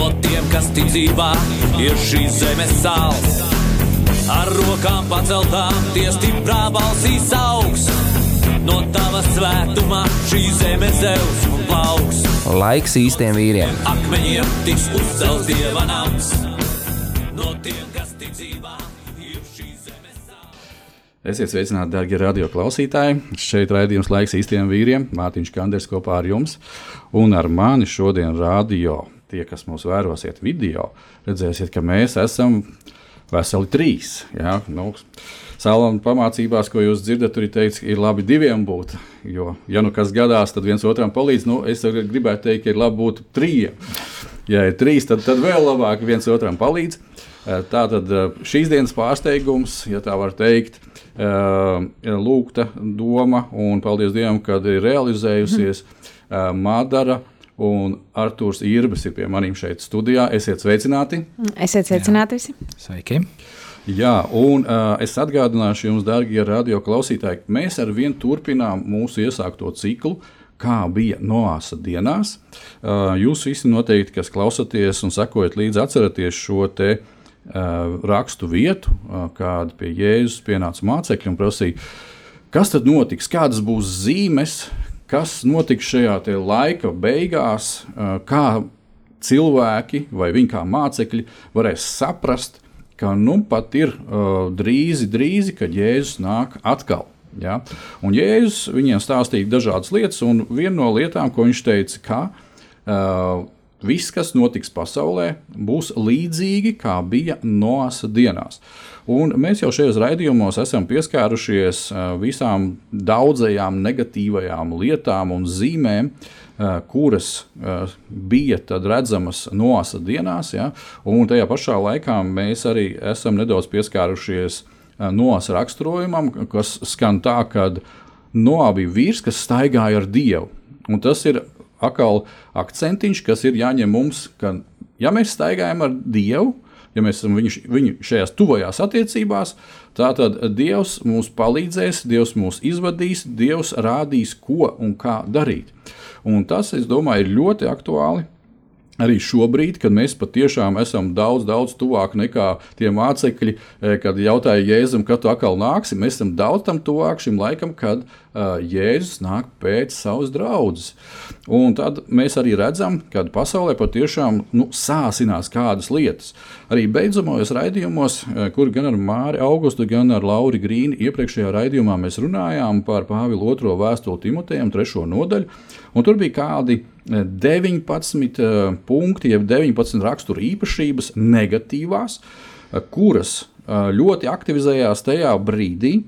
No tiem, kas tic dzīvā, ir šīs zemes sāls. Ar rokām paceltām, tie stiprā balsīs augs. No tava svētumā šī zeme zeus un plauks. Laiks īstiem vīriem. Akmeņiem tiks uzcelts dieva nams. No tiem, kas tic dzīvā, ir šīs zemes sāls. Esiet sveicināti, darbie radioklausītāji. Šeit raidījums laiks īstiem vīriem. Mārtiņš Kanders kopā ar jums. Un ar mani šodien radio. Tie, kas mūs vērosiet video, redzēsiet, ka mēs esam veseli trīs. Ja? Nu, Salām pamācībās, ko jūs dzirdat, tur ir teikts, ir labi diviem būt. Jo, ja nu kas gadās, tad viens otram palīdz. Nu, es gribētu teikt, ka ir labi būt trījiem. Ja ir trīs, tad, tad vēl labāk viens otram palīdz. Eh, Tātad eh, šīs dienas pārsteigums, ja tā var teikt, eh, lūgta doma, un paldies Dievam, kad ir realizējusies Madara. Un Arthurs Irbis ir pie maniem šeit studijā. Esiet sveicināti! Esiet sveicināti visi! Sveiki! Jā, un uh, es atgādināšu jums, darbie radioklausītāji, ka mēs ar vienu turpinām mūsu iesākto ciklu, kā bija Noāsa dienās. Uh, jūs visi noteikti, kas klausāties un sekojat līdzi, atceraties šo te uh, rakstu vietu, uh, kāda pie Jēzus pienāca mācekļi un prasīja, kas tad notiks, kādas būs zīmes, kas notiks šajā laika beigās, kā cilvēki vai viņi kā mācekļi varēs saprast, ka nu pat ir drīzi, drīzi, kad Jēzus nāk atkal. Ja? Un Jēzus viņiem stāstīja dažādas lietas, un viena no lietām, ko viņš teica, ka uh, viss, kas notiks pasaulē, būs līdzīgi kā bija Noāsa dienās. Un mēs jau šajos raidījumos esam pieskārušies uh, visām daudzajām negatīvajām lietām un zīmēm, uh, kuras uh, bija redzamas Noāsa dienās. Ja? Un tajā pašā laikā mēs arī esam nedaudz pieskārušies Noāsa raksturojumam, kas skan tā, ka Noā bija vīrs, kas staigāja ar Dievu. Un tas ir atkal akcentiņš, kas ir jāņem mums, ka ja mēs staigājam ar Dievu, ja mēs esam viņu, viņu šajās tuvajās attiecībās, tad Dievs mums palīdzēs, Dievs mūs izvadīs, Dievs rādīs, ko un kā darīt. Un tas, es domāju, ir ļoti aktuāli. Arī šobrīd, kad mēs patiešām esam daudz, daudz tuvāk nekā tie mācekļi, kad jautāja Jēzum, kad tu atkal nāksi, mēs esam daudz tam tuvāk šim laikam, kad uh, Jēzus nāk pēc savas draudzes. Un tad mēs arī redzam, ka pasaulē patiešām nu, sāsinās kādas lietas. Arī beidzamajos raidījumos, kur gan ar Māri Augustu, gan ar Lauri Grīnu iepriekšējā raidījumā mēs runājām par Pāvilu otro vēstuli Timotejam, trešo nodaļu, un tur bija kādi 19 uh, punkti, jeb 19 rakstura īpašības, negatīvās, uh, kuras ļoti aktivizējās tajā brīdī,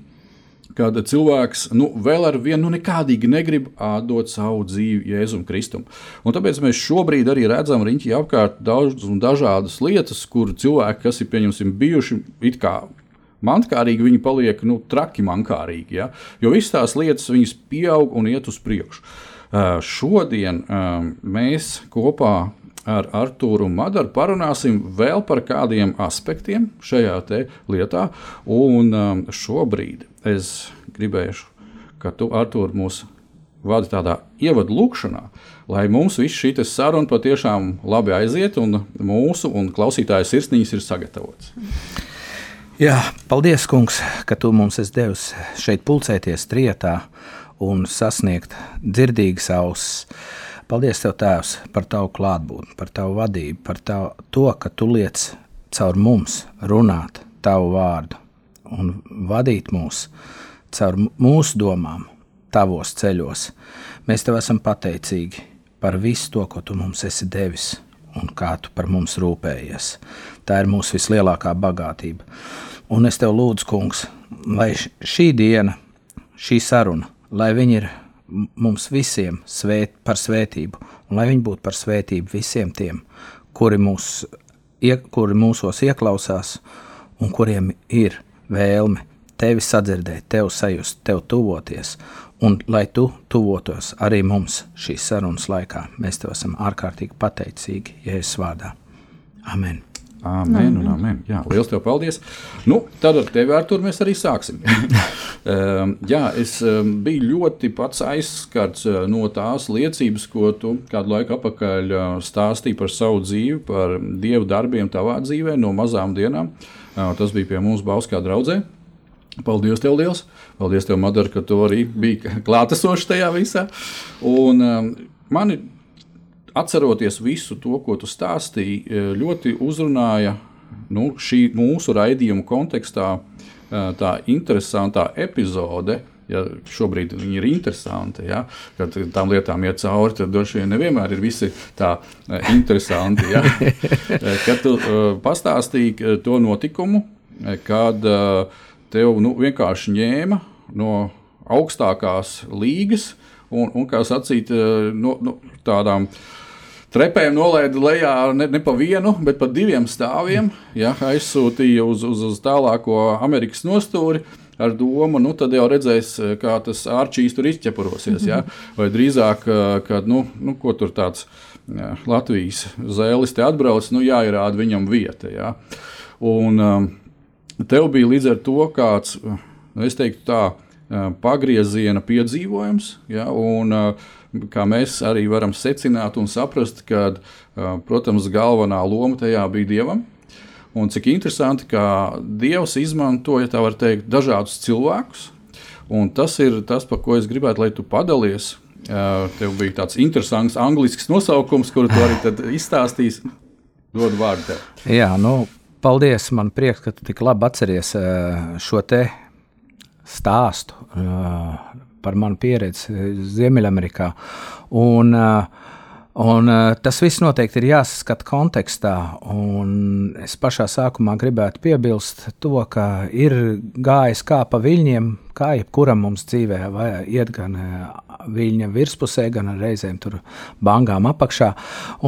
kad cilvēks nu, vēl ar vienu nu, nekādīgi negrib dot savu dzīvi Jēzum Kristum. Un tāpēc mēs šobrīd arī redzam riņķī apkārt daudz un dažādas lietas, kur cilvēki, kas ir pieņemsim, bijuši it kā mankārīgi, viņi paliek nu, traki mankārīgi. Ja? Jo visas tās lietas viņas pieaug un iet uz priekšu. Uh, šodien uh, mēs kopā ar Arthuru Madaru parunāsim vēl par kādiem aspektiem šajā lietā. Un um, šobrīd es gribēšu, ka tu, Artur, mūs vadi tādā ievadu lūkšanā, lai mums viss šī saruna patiešām labi aiziet un mūsu un klausītāju sirsniņas ir sagatavotas. Jā, paldies, kungs, ka tu mums esi devis šeit pulcēties trietā un sasniegt dzirdīgas ausis. Paldies, Tev, Tēvs, par Tavu klātbūtni, par Tavu vadību, par tavu, to, ka Tu liec caur mums runāt Tavu vārdu un vadīt mūs caur mūsu domām, Tavos ceļos. Mēs Tev esam pateicīgi par visu to, ko Tu mums esi devis un kā Tu par mums rūpējies. Tā ir mūsu vislielākā bagātība. Un es Tev lūdzu, Kungs, lai šī diena, šī saruna lai viņi ir mums visiem svēt, par svētību, un lai viņi būtu par svētību visiem tiem, kuri mūs ie, kuri mūsos ieklausās un kuriem ir vēlme tevi sadzirdēt, tev sajust, tev tuvoties. Un lai tu tuvotos arī mums šīs sarunas laikā, mēs tev esam ārkārtīgi pateicīgi Jēzus vārdā. Amen! Amen, un amen. Jā, liels tev paldies. Nu, tad ar tevi ar mēs arī sāksim. um, jā, es um, biju ļoti pats aizskarts uh, no tās liecības, ko tu kādu laiku atpakaļ uh, stāstīji par savu dzīvi, par dievu darbiem tavā dzīvē no mazām dienām. Uh, tas bija pie mums Bauskā draudzē. Paldies, tev liels! Paldies, tev, Madara, ka tu arī biji klātesošs tajā visā. Un, um, mani atceroties visu to, ko tu stāstīji, e, ļoti uzrunāja nu, šī mūsu raidījuma kontekstā e, tā interesantā epizode. Ja šobrīd viņi ir interesanti, ja, kad tām lietām iet cauri, tad droši vien nevienmēr ir visi tā e, interesanti. Ja. Kad tu pastāstīji to notikumu, kad tev nu, vienkārši ņēma no augstākās līgas un, un kā sacīt, no, no tādām uh, Trepēm nolaida lejā ne, ne pa vienu, bet pa diviem stāviem. Ja, aizsūtīja uz, uz, uz tālāko Amerikas nostūri ar domu, nu tad jau redzēs, kā tas ārčīs tur izķepurosies. Ja? Vai drīzāk, kad nu, nu, ko tur tāds ja, Latvijas zēlis te atbrauc, nu jāierāda viņam vieta. Ja? Un um, tev bija līdz ar to kāds, es teiktu tā, pagrieziena piedzīvojums. Ja? Un, uh, kā mēs arī varam secināt un saprast, ka, protams, galvenā loma tajā bija dievam. Un cik interesanti, ka Dievs izmantoja, teikt, dažādus cilvēkus. Un tas ir tas, par ko es gribētu, lai tu padalies. Tev bija tāds interesants angļuisks nosaukums, kuru tu arī izstāstīsi. Dod vārdu tev. Jā, nu, paldies. Man prieks, ka tu tik labi atceries šo te stāstu par manu pieredzi eh, Ziemeļamerikā. Un, uh, Un, uh, tas viss noteikti ir jāsaskata kontekstā. Es pašā sākumā gribētu piebilst to, ka ir gājis kā pa viļņiem, kā jebkuram mums dzīvē, vai iet gan viļņa virspusē, gan reizēm tur bangām apakšā.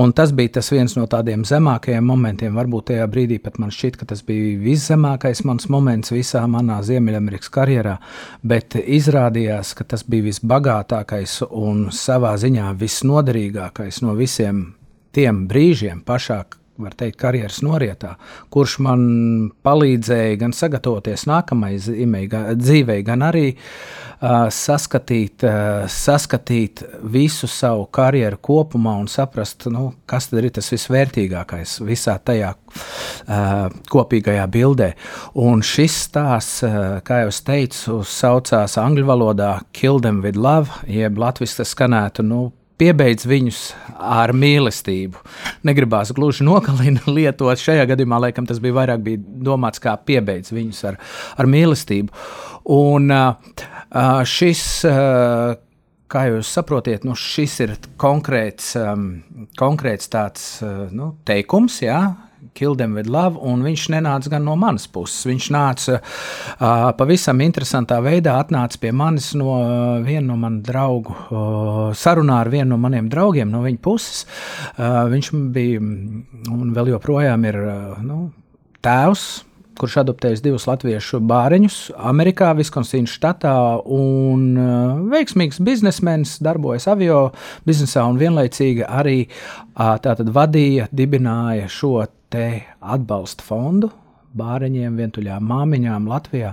Un tas bija tas viens no tādiem zemākajiem momentiem. Varbūt tajā brīdī pat man šķiet, ka tas bija viszemākais mans moments visā manā Ziemeļamerikas karjerā, bet izrādījās, ka tas bija visbagātākais un savā ziņā visnoderīgākais no visiem tiem brīžiem pašā var teikt, karjeras norietā, kurš man palīdzēja gan sagatavoties nākamajai dzīvei, gan arī uh, saskatīt, uh, saskatīt visu savu karjeru kopumā un saprast, nu, kas ir tas visvērtīgākais visā tajā uh, kopīgajā bildē. Un šis stāsts, uh, kā jau teicu, saucās angļu valodā Kill them with love, jeb tas skanētu, nu, piebeidz viņus ar mīlestību. Negribās gluži nokalināt, lietot. Šajā gadījumā, laikam, tas bija vairāk bija domāts kā piebeidz viņus ar, ar mīlestību. Un šis, kā jūs saprotat, nu, šis ir konkrēts, konkrēts tāds nu, teikums, jā, Kill them with love, un viņš nenāca gan no manas puses. Viņš nāca uh, pavisam interesantā veidā, atnāca pie manis no uh, viena no manu draugu, uh, sarunā ar vienu no maniem draugiem no viņa puses. Uh, viņš bija un vēl joprojām ir uh, nu, tēvs kurš adoptējis divus latviešu bāriņus Amerikā, Viskonsīnas štatā, un uh, veiksmīgs biznesmenis, darbojas avio biznesā un vienlaicīgi arī uh, vadīja, dibināja šo te atbalsta fondu bāriņiem, vientuļām māmiņām Latvijā.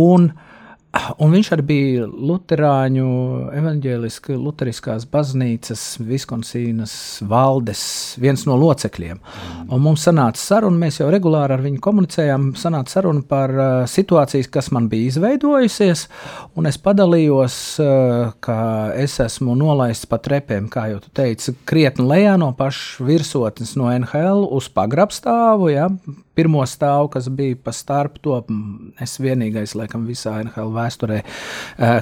Un, uh, Un viņš arī bija Lutāņu evanģēliskās, Lutheriskās baznīcas, Viskonsīnas valdes viens no locekļiem. Un mums sanāca saruna, mēs jau regulāri ar viņu komunicējām, sanāca saruna par uh, situācijas, kas man bija izveidojusies, un es padalījos, uh, ka es esmu nolaists pa trepēm, kā jau tu teici, krietni lejā no pašas virsotnes no NHL uz pagrabstāvu, ja, pirmo stāvu, kas bija pa starpu to, es vienīgais, laikam, visā NHL vēsturē,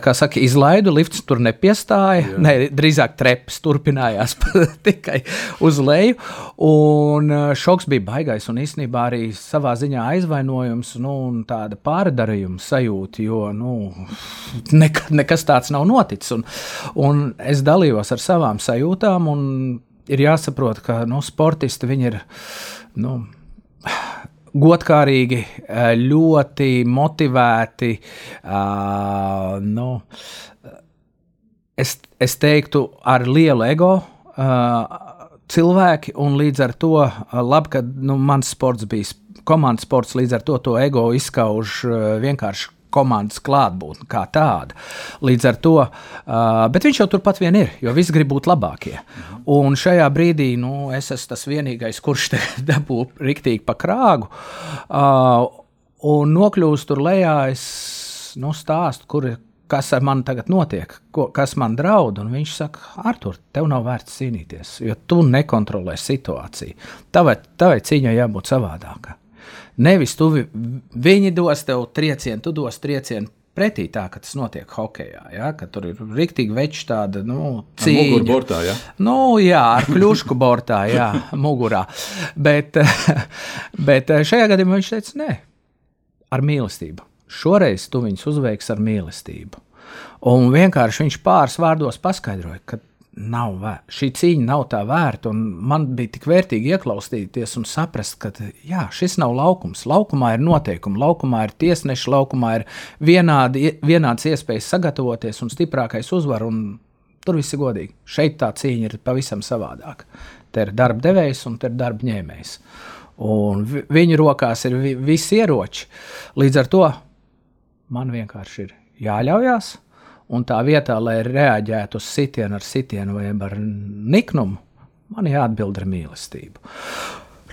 kā saka, izlaidu, lifts tur nepiestāja, Jā. ne, drīzāk trepas turpinājās tikai uz leju, un šoks bija baigais, un īstenībā arī savā ziņā aizvainojums, nu, un tāda pārdarījuma sajūta, jo, nu, nekad, nekas tāds nav noticis, un, un es dalījos ar savām sajūtām, un ir jāsaprot, ka, nu, sportisti, viņi ir, nu, godkārīgi, uh, ļoti motivēti. Uh, nu, es, es teiktu, ar lielu ego. Uh, cilvēki, un līdz ar to labi, ka nu, mans sports bija komandas sports, līdz ar to to ego izskauž vienkārši komandas klātbūtne kā tāda. Līdz ar to, uh, bet viņš jau turpat vien ir, jo visi grib būt labākie. Un šajā brīdī nu, es esmu tas vienīgais, kurš dabū riktīgi pa krāgu uh, un nokļūst tur lejā. Es nu, stāstu, kur, kas ar mani tagad notiek, ko, kas man draud. Un viņš saka, Artur, tev nav vērts cīnīties, jo tu nekontrolē situāciju. Tavai, tavai cīņai jābūt savādākai. Nevis tu viņi dos tev triecienu, tu dos triecienu pretī tā, ka tas notiek hokeja. Ja? Tur ir rīktīgi veči tāda nu, cīņa. Bortā, ja? nu, jā, ar kļušku bortā, jā, mugurā. Bet, bet šajā gadījumā viņš teica, nē, ar mīlestību. Šoreiz tu viņus uzveiks ar mīlestību. Un vienkārši viņš pāris vārdos paskaidroja, ka nav vērta. Šī cīņa nav tā vērta, un man bija tik vērtīgi ieklausīties un saprast, ka jā, šis nav laukums. Laukumā ir noteikumi, laukumā ir tiesneši, laukumā ir vienādi, vienāds iespējas sagatavoties un stiprākais uzvar. Un tur viss ir godīgi. Šeit tā cīņa ir pavisam savādāka. Te ir darba devējs un te ir darba ņēmējs. Un viņu rokās ir vi visi ieroči. Līdz ar to man vienkārši ir jāļaujās Un tā vietā, lai reaģētu uz sitienu ar sitienu vai ar niknumu, man jāatbild ar mīlestību.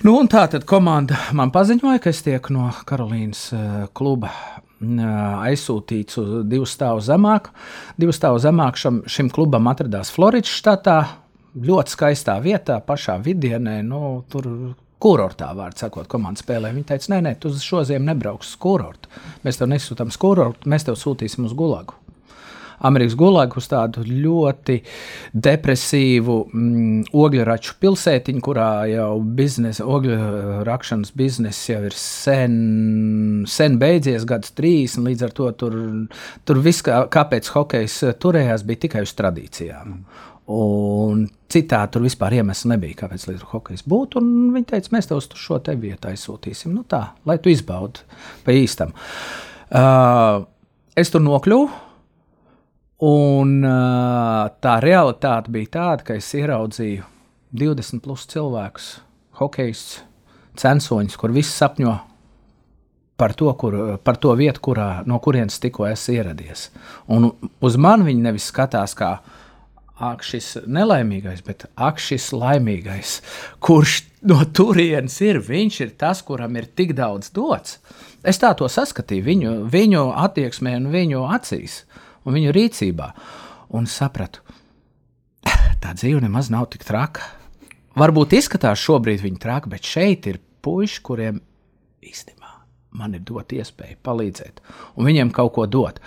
Nu, tā tad komanda man paziņoja, ka es tieku no Karolīnas uh, kluba uh, aizsūtīts uz divu stāvu zemāk. Divu stāvu zemāk šam, šim klubam atradās Floridas štatā, ļoti skaistā vietā, pašā vidienē. Nu, tur kurortā, vārds sakot, komanda spēlē. Viņi teica, nē, nē, tu uz šo ziemu nebrauks uz kurortu. Mēs tev nesūtām uz kurortu, mēs tev sūtīsim uz gulagu. Amerikas Gulagu uz tādu ļoti depresīvu mm, ogļraču pilsētiņu, kurā jau biznesa, ogļu rakšanas biznesa jau ir sen, sen beidzies, gadus 30. Līdz ar to tur, tur viss, kā, kāpēc hokejs turējās, bija tikai uz tradīcijām. Un citādi tur vispār iemesls nebija, kāpēc līdz hokejs būtu. Viņi teica, mēs tev uz šo te vietu aizsūtīsim. Nu tā, lai tu izbaudi pa īstam. Uh, es tur nokļuvu. Un tā realitāte bija tāda, ka es ieraudzīju 20 plus cilvēkus, hokejus, censoņus, kur visi sapņo par to, kur, par to vietu, kurā, no kurienes tikko esmu ieradies. Un uz mani viņi nevis skatās kā ak, šis nelaimīgais, bet ak, šis laimīgais, kurš no turienes ir. Viņš ir tas, kuram ir tik daudz dots. Es tā to saskatīju viņu, viņu attieksmē un viņu acīs. Uh, un viņu rīcībā. Un sapratu, tā dzīve nemaz nav tik traka. Varbūt izskatās šobrīd viņa traka, bet šeit ir puiši, kuriem īstenībā man ir dot iespēju palīdzēt, un viņiem kaut ko dot.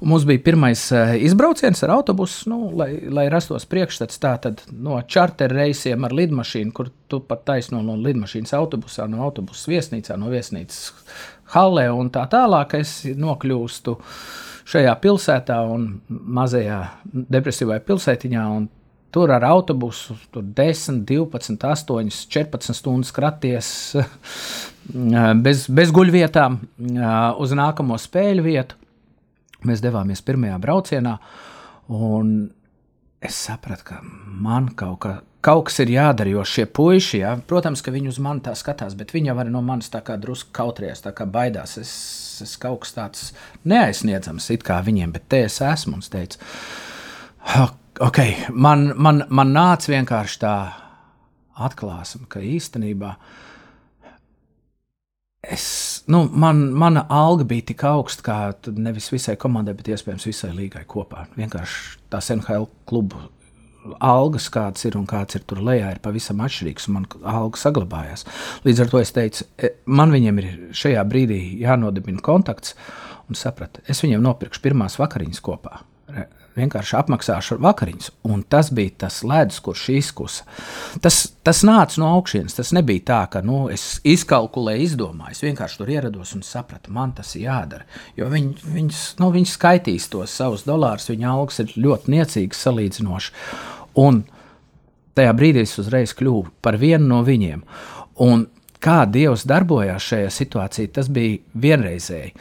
Un mums bija pirmais uh, izbrauciens ar autobusu, nu, lai, lai rastos priekšstats no čarter reisiem ar lidmašīnu, kur tu pat taisno no lidmašīnas autobusā, no autobusa viesnīcā, no viesnīcas hallē un tā tālāk. Es nokļūstu šajā pilsētā un mazajā depresīvajā pilsētiņā. Tur ar autobusu tur 10, 12, 8, 14 stundas kraties bez, bez guļvietām uz nākamo spēļu vietu. Mēs devāmies pirmajā braucienā, un es sapratu, ka man kaut, ka, kaut kas ir jādara, jo šie puiši, ja, protams, ka viņi uz mani tā skatās, bet viņi jau no manis tā kā drusku kautrējas, tā kā baidās. Es es kaut kas tāds neaizsniedzams it kā viņiem, bet te es esmu un es teicu, ok, man, man, man nāca vienkārši tā atklāsme, ka īstenībā es, nu, man, mana alga bija tik augsta, kā nevis visai komandai, bet iespējams visai līgai kopā. Vienkārši tās NHL klubu algas, kādas ir un kāds ir tur lejā, ir pavisam atšķirīgs, man alga saglabājās. Līdz ar to es teicu, e, man viņiem ir šajā brīdī jānodibina kontakts, un sapratu, es viņiem nopirkšu pirmās vakariņas kopā vienkārši apmaksāšu vakariņas. Un tas bija tas ledus, kurš izkusa. Tas, tas nāca no augšas. Tas nebija tā, ka nu, es izkalkulēju, izdomāju. Es vienkārši tur ierados un sapratu, man tas ir jādara. Jo viņi, viņas, nu, viņi skaitīs tos savus dolārus, viņa algas ir ļoti niecīgas salīdzinoši. Un tajā brīdī es uzreiz kļuvu par vienu no viņiem. Un kā Dievs darbojās šajā situācijā, tas bija vienreizēji.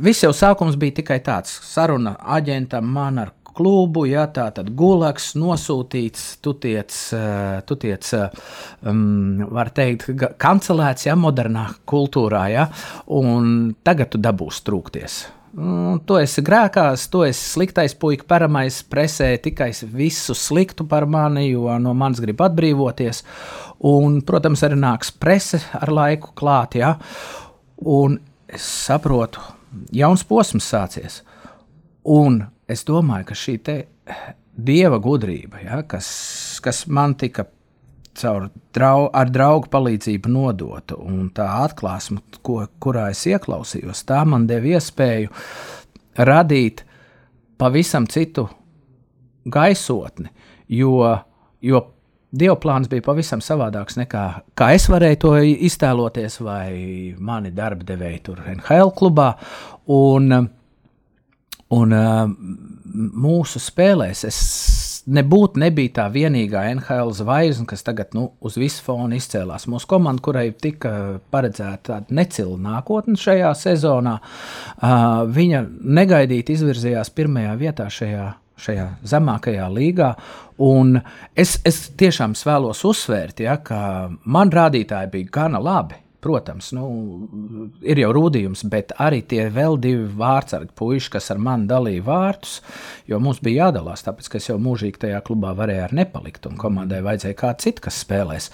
Viss jau sākums bija tikai tāds saruna aģentam, man ar klubu, ja tā tad gulaks nosūtīts, tu tiec, eh, tu tiec um, var teikt, kancelēts, ja modernā kultūrā, ja, un tagad tu dabūsi trūkties. Mm, tu esi grēkās, tu esi sliktais puika, paramais presē tikai visu sliktu par mani, jo no manis grib atbrīvoties. Un, protams, arī nāks prese ar laiku klāt, ja? un es saprotu, jauns posms sācies. Un es domāju, ka šī dieva gudrība, ja, kas, kas man tika caur drau, ar draugu palīdzību nodota, un tā atklāsme, ko, kurā es ieklausījos, tā man deva iespēju radīt pavisam citu gaisotni, jo, jo Dieva plāns bija pavisam savādāks nekā kā es varēju to iztēloties, vai mani darba devēji tur NHL klubā. Un, un mūsu spēlēs es nebūtu nebija tā vienīgā NHL zvaigzne, kas tagad nu, uz visu fonu izcēlās. Mūsu komanda, kurai tika paredzēta tāda necila nākotne šajā sezonā, viņa negaidīti izvirzījās pirmajā vietā šajā šajā zemākajā līgā. Es, es tiešām vēlos uzsvērt, ja, ka man rādītāji bija gana labi. Protams, nu, ir jau rūdījums, bet arī tie vēl divi vārdsargi puiši, kas ar mani dalīja vārtus, jo mums bija jādalās, tāpēc, ka es jau mūžīgi tajā klubā varēju ar nepalikt, un komandai vajadzēja kāds cits, kas spēlēs.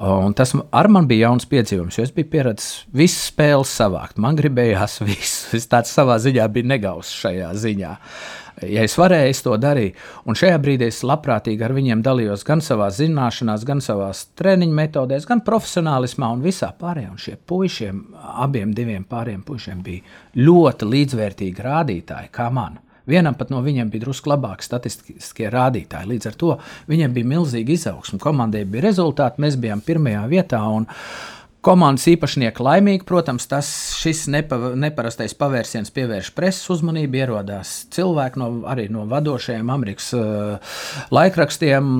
Un tas ar man bija jauns piedzīvums, jo es biju pieredzējis visas spēles savākt. Man gribējās visu. Es tāds savā ziņā biju negauss šajā ziņā. Uh, Ja es varēju, es to darīju. Un šajā brīdī es labprātīgi ar viņiem dalījos gan savā zināšanās, gan savā treniņu metodēs, gan profesionālismā un visā pārējā. Un šie puišiem, abiem diviem pārējiem puišiem bija ļoti līdzvērtīgi rādītāji kā man. Vienam pat no viņiem bija drusku labāki statistiskie rādītāji. Līdz ar to viņiem bija milzīga izaugsme. Komandai bija rezultāti, mēs bijām pirmajā vietā. Un, uh, Komandas īpašnieki laimīgi, protams, tas šis nepa, neparastais pavērsiens pievērš preses uzmanību, ierodās cilvēki no, arī no vadošajiem Amerikas uh, laikrakstiem,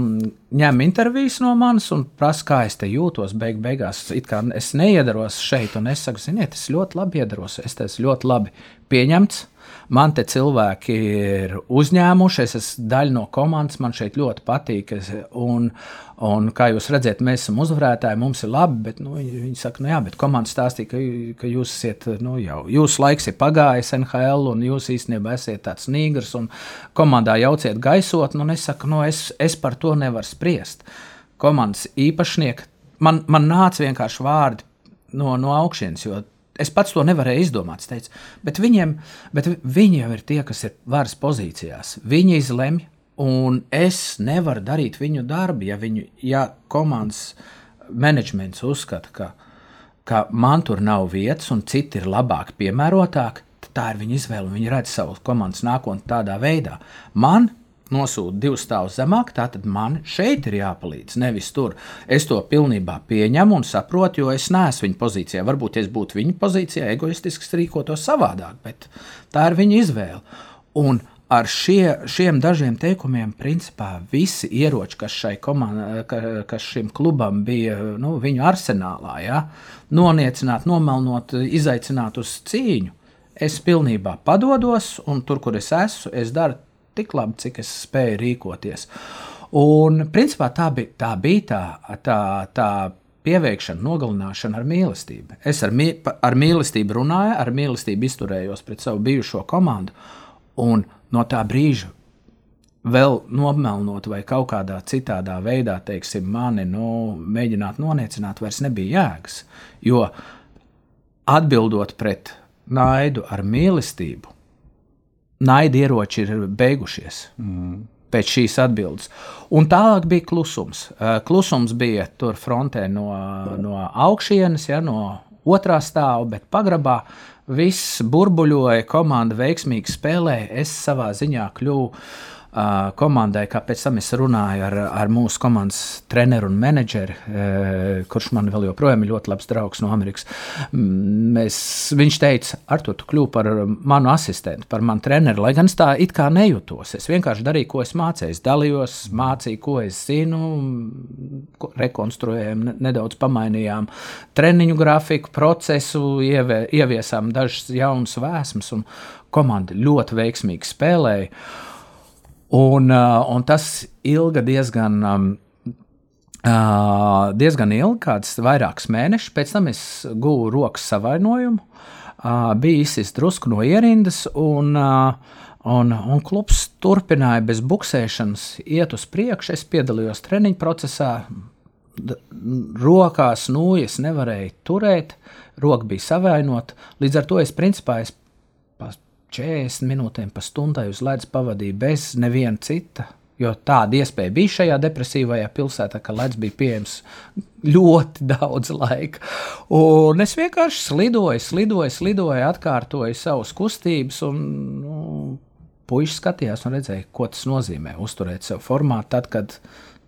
ņem intervijas no manis un prasa, kā es te jūtos. Beig, beigās es neiedaros šeit, un es saku, ziniet, es ļoti labi iedaros, es esmu ļoti labi pieņemts. Man te cilvēki ir uzņēmuši, es esmu daļa no komandas, man šeit ļoti patīk. Es, un, un, kā jūs redzat, mēs esam uzvarētāji, mums ir labi, bet nu, viņi, viņi saka, nu jā, bet komanda stāstīja, ka, ka jūs esat, nu jau, jūsu laiks ir pagājis NHL, un jūs īstenībā esat tāds nīgrs, un komandā jauciet gaisotni, un es saku, nu es, es par to nevaru spriest. Komandas īpašnieki, man, man nāca vienkārši vārdi no, no augšas, jo Es pats to nevarēju izdomāt. Teicu, bet, viņiem, bet viņi jau ir tie, kas ir varas pozīcijās. Viņi izlemj, un es nevaru darīt viņu darbu, ja, viņu, ja komandas menedžments uzskata, ka, ka man tur nav vietas un citi ir labāk, piemērotāki. Tā ir viņa izvēle. Viņi redz savu komandas nākotni tādā veidā. Man nosūta divus stāvus zemāk, tad man šeit ir jāpalīdz, nevis tur. Es to pilnībā pieņemu un saprotu, jo es neesmu viņa pozīcijā. Varbūt, es būtu viņa pozīcijā, egoistiski rīkotos savādāk, bet tā ir viņa izvēle. Un ar šie, šiem dažiem teikumiem, principā visi ieroči, kas, komanda, ka, kas šim klubam bija nu, viņu arsenālā, ja, noniecināt, nomelnot, izaicināt uz cīņu, es pilnībā padodos, un tur, kur es esmu, es daru tik labi, cik es spēju rīkoties. Un principā tā bija tā, bija tā, tā, tā pieveikšana, nogalināšana ar mīlestību. Es ar, mī, ar mīlestību runāju, ar mīlestību izturējos pret savu bijušo komandu, un no tā brīža vēl nomelnot vai kaut kādā citādā veidā, teiksim, mani nu, mēģināt noniecināt, vairs nebija jēgas. Jo atbildot pret naidu ar mīlestību, naidieroči ir beigušies. Mm. Pēc šīs atbildes. Un tālāk bija klusums. Klusums bija tur frontē no, no augšienes, ja, no otrā stāva, bet pagrabā viss burbuļoja, komanda veiksmīgi spēlēja. Es savā ziņā kļuvu uh, komandai, kā pēc tam es runāju ar, ar mūsu komandas treneru un menedžeri, uh, kurš man vēl joprojām ir ļoti labs draugs no Amerikas. Mēs, viņš teica, Artur, tu kļūsi par manu asistentu, par manu treneru, lai gan es tā it kā nejūtos. Es vienkārši darīju, ko es mācīju. Es dalījos, mācīju, ko es zinu, rekonstruējām, nedaudz pamainījām treniņu grafiku, procesu, ievie, ieviesām dažas jaunas vēsmas, un komanda ļoti veiksmīgi spēlēja. Un, uh, un tas ilga diezgan, um, uh, diezgan ilgi, kāds vairākus mēnešus. Pēc tam es guvu rokas savainojumu, uh, bija izsist drusku no ierindas, un, uh, un, un klubs turpināja bez buksēšanas iet uz priekšu. Es piedalījos treniņu procesā, rokās nūjas nevarēju turēt, roka bija savainota. Līdz ar to es principā es 40 minūtēm pa stundai uz ledus pavadīju bez neviena cita. Jo tāda iespēja bija šajā depresīvajā pilsētā, ka ledus bija pieejams ļoti daudz laika. Un es vienkārši slidoju, slidoju, slidoju, atkārtoju savas kustības. Un, nu, Puisši skatījās un redzēja, ko tas nozīmē uzturēt sev formā, tad, kad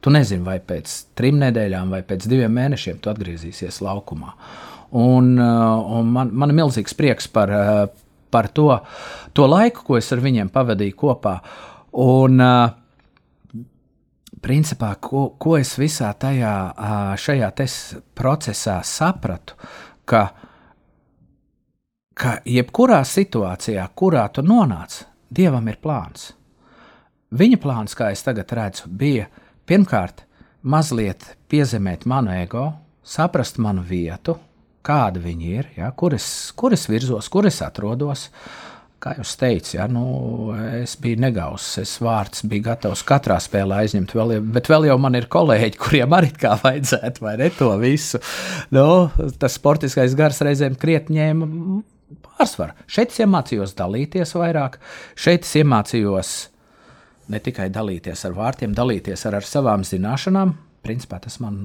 Tu nezini, vai pēc trim nedēļām vai pēc diviem mēnešiem tu atgriezīsies laukumā. Un, uh, un man, man ir milzīgs prieks par, uh, par to, to laiku, ko es ar viņiem pavadīju kopā. Un, uh, principā, ko, ko es visā tajā, šajā procesā sapratu, ka, ka jebkurā situācijā, kurā tu nonāc, Dievam ir plāns. Viņa plāns, kā es tagad redzu, bija Pirmkārt, mazliet piezemēt manu ego, saprast manu vietu, kāda viņa ir, ja, kur, es, kur es virzos, kur es atrodos. Kā jau teicu, ja, nu, es biju negauss, es vārds biju gatavs katrā spēlē aizņemt, vēl, bet vēl jau man ir kolēģi, kuriem arī kā vajadzētu, vai ne to visu. Nu, tas sportiskais gars reizēm krietni ņēma pārsvaru. Šeit es iemācījos dalīties vairāk, šeit es iemācījos ne tikai dalīties ar vārtiem, dalīties ar, ar savām zināšanām. Principā tas man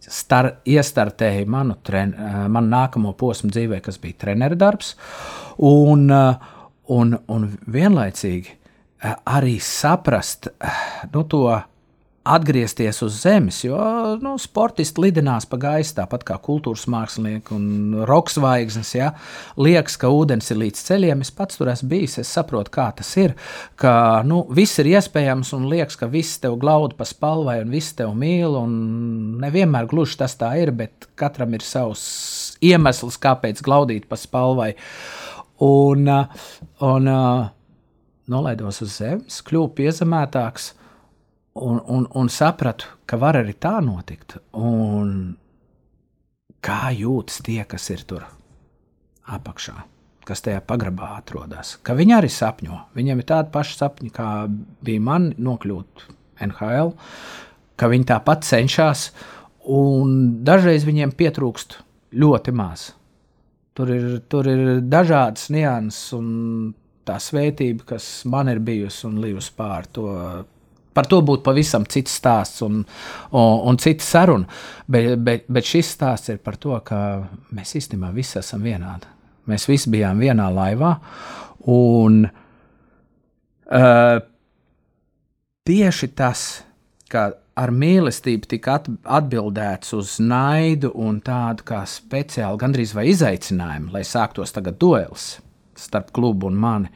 star, iestartēja manu, tren, eh, manu nākamo posmu dzīvē, kas bija treneru darbs. Un, eh, un, un vienlaicīgi eh, arī saprast nu, to atgriezties uz zemes, jo nu, sportisti lidinās pa gaisu, tāpat kā kultūras mākslinieki un roka zvaigznes. Ja? Liekas, ka ūdens ir līdz ceļiem. Es pats tur esmu bijis, es saprotu, kā tas ir. Ka nu, viss ir iespējams, un liekas, ka viss tev glauda pa spalvai, un viss tev mīl. Nevienmēr gluži tas tā ir, bet katram ir savs iemesls, kāpēc glaudīt pa spalvai. Un, un nolaidos uz zemes, kļuvu piezemētāks un, un, un sapratu, ka var arī tā notikt. Un kā jūtas tie, kas ir tur apakšā, kas tajā pagrabā atrodas. Ka viņi arī sapņo. Viņiem ir tādi paši sapņi, kā bija man nokļūt NHL, ka viņi tāpat cenšas, un dažreiz viņiem pietrūkst ļoti maz. Tur ir, tur ir dažādas nianses un tā svētība, kas man ir bijusi un līdz pār to Par to būtu pavisam cits stāsts un, un, un cita saruna. Bet, bet, bet šis stāsts ir par to, ka mēs īstenībā visi esam vienādi. Mēs visi bijām vienā laivā. Un uh, tieši tas, ka ar mīlestību tika atbildēts uz naidu un tādu kā speciālu, gandrīz vai izaicinājumu, lai sāktos tagad duels starp klubu un mani.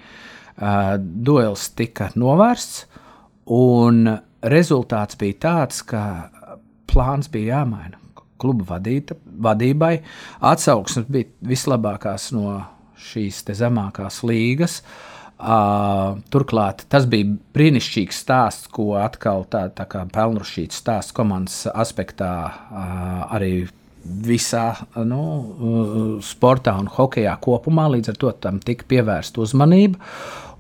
Uh, duels tika novērsts, Un rezultāts bija tāds, ka plāns bija jāmaina. Kluba vadīta, vadībai atsauksmes bija vislabākās no šīs zemākās līgas. Uh, turklāt tas bija brīnišķīgs stāsts, ko atkal tā, tā kā pelnušķīts stāsts komandas aspektā uh, arī visā nu, sportā un hokeja kopumā. Līdz ar to tam tika pievērsta uzmanība.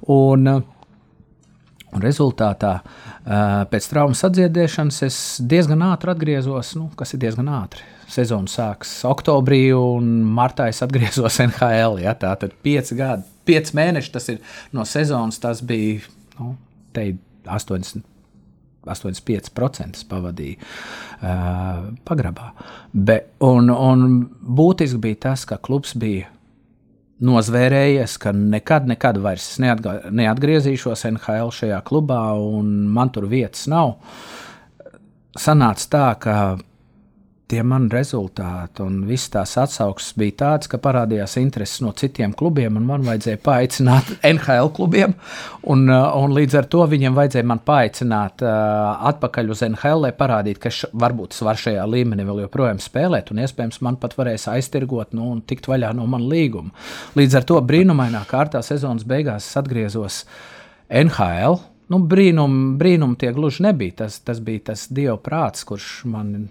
Un, uh, Un rezultātā pēc traumas atdziedēšanas es diezgan ātri atgriezos, nu, kas ir diezgan ātri. Sezona sākas oktobrī, un martā es atgriezos NHL. Ja, tā tad pieci gadi, pieci mēneši tas ir no sezonas. Tas bija nu, 80. 85% pavadīja uh, pagrabā. Be, un, un būtiski bija tas, ka klubs bija nozvērējies, ka nekad, nekad vairs neatgriezīšos NHL šajā klubā, un man tur vietas nav. Sanāca tā, ka tie mani rezultāti un visas tās atsauksmes bija tādas, ka parādījās intereses no citiem klubiem, un man vajadzēja paaicināt NHL klubiem. Un, uh, un līdz ar to viņiem vajadzēja man paaicināt uh, atpakaļ uz NHL, lai parādītu, ka š, varbūt es varu šajā līmenī vēl joprojām spēlēt, un iespējams man pat varēs aiztirgot nu, un tikt vaļā no mana līguma. Līdz ar to brīnumainā kārtā sezonas beigās es atgriezos NHL. Nu, brīnum, brīnum tie gluži nebija. Tas, tas bija tas dieva prāts, kurš man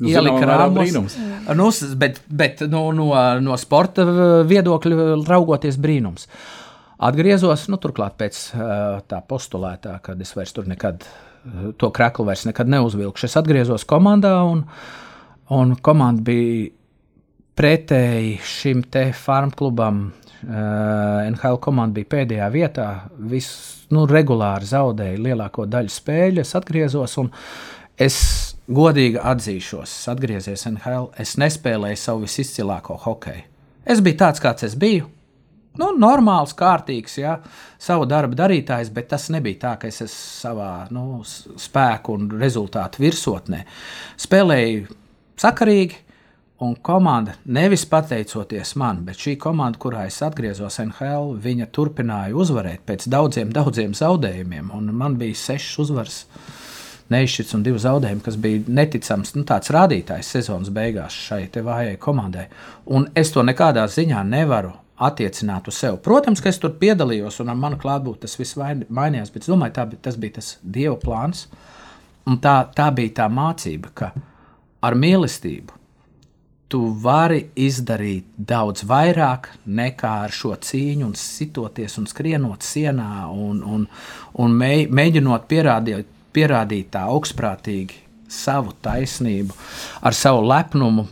Nu, ielika rāmos. brīnums. Nu, bet bet nu, no, no sporta viedokļa raugoties brīnums. Atgriezos, nu, turklāt pēc tā postulētā, kad es vairs tur nekad to kreklu vairs nekad neuzvilkšu. Es atgriezos komandā, un, un komanda bija pretēji šim te farm klubam. NHL komanda bija pēdējā vietā, viss nu, regulāri zaudēja lielāko daļu spēļu. Es atgriezos, un es godīgi atzīšos, es atgriezies NHL. Es nespēlēju savu visizcilāko hokeju. Es biju tāds, kāds es biju. Nu, normāls, kārtīgs, ja, savu darbu darītājs, bet tas nebija tā, ka es esmu savā nu, spēku un rezultātu virsotnē. Spēlēju sakarīgi, un komanda nevis pateicoties man, bet šī komanda, kurā es atgriezos NHL, viņa turpināja uzvarēt pēc daudziem, daudziem zaudējumiem, un man bija sešas uzvaras. Neizšķirts un divi zaudējumi, kas bija neticams, nu, rādītājs sezonas beigās šai vājai komandai. Un es to nekādā ziņā nevaru attiecināt uz sevi. Protams, ka es tur piedalījos, un ar manu klātbūtni tas viss mainījās, bet es domāju, tā, tas bija tas dieva plāns. Un tā, tā bija tā mācība, ka ar mīlestību tu vari izdarīt daudz vairāk nekā ar šo cīņu, un sitoties un skrienot sienā un, un, un mē, mēģinot pierādīt, pierādīt tā augstprātīgi savu taisnību, ar savu lepnumu,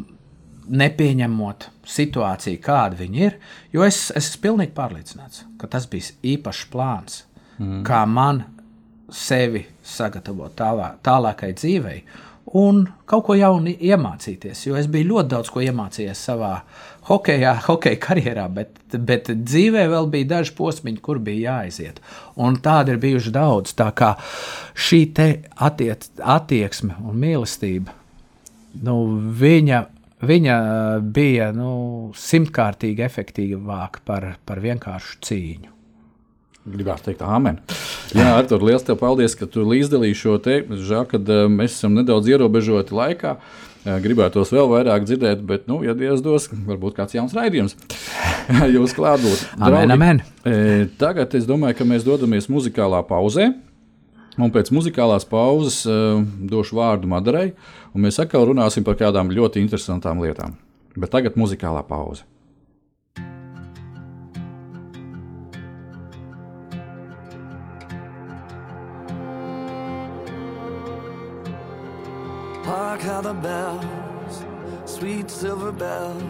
nepieņemot situāciju, kāda viņa ir. Jo es, es esmu pilnīgi pārliecināts, ka tas bija īpašs plāns, mm. kā man sevi sagatavot tālā, tālākai dzīvei. Un kaut ko jaunu iemācīties, jo es biju ļoti daudz ko iemācījies savā hokeja, hokeja karjerā, bet, bet dzīvē vēl bija daži posmiņi, kur bija jāaiziet. Un tādi ir bijuši daudz. Tā kā šī attiec, attieksme un mīlestība, nu, viņa, viņa bija nu, simtkārtīgi efektīvāka par, par vienkāršu cīņu. Gribētu teikt, amen. Jā, Artur, liels tev paldies, ka tu līdzdalīji šo te. Žēl, ka mēs esam nedaudz ierobežoti laikā. Uh, gribētos vēl vairāk dzirdēt, bet, nu, ja Dievs dos, varbūt kāds jauns raidījums. Jūs klātbūt. Amen, amen. E, tagad es domāju, ka mēs dodamies muzikālā pauzē. Un pēc muzikālās pauzes uh, došu vārdu Madarai, un mēs atkal runāsim par kādām ļoti interesantām lietām. Bet tagad muzikālā pauze. Silver bells.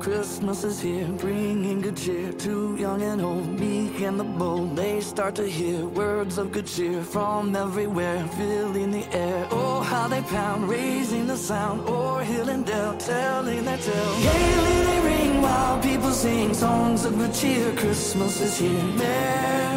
Christmas is here, bringing good cheer to young and old, meek and the bold. They start to hear words of good cheer from everywhere, filling the air. Oh, how they pound, raising the sound, o'er hill and dale, telling their tale. Gaily they ring while people sing songs of good cheer. Christmas is here. Merry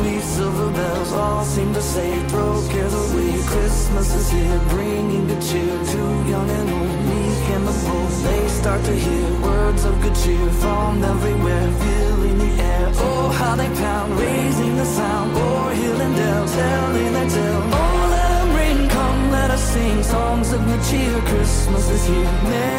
sweet silver bells, all seem to say, throw cares away. Christmas is here, bringing good cheer to young and old, meek and the bold. They start to hear words of good cheer from everywhere, filling the air. Oh, how they pound, raising the sound, o'er hill and dale, telling their tale. Oh, let them ring, come, let us sing songs of good cheer. Christmas is here.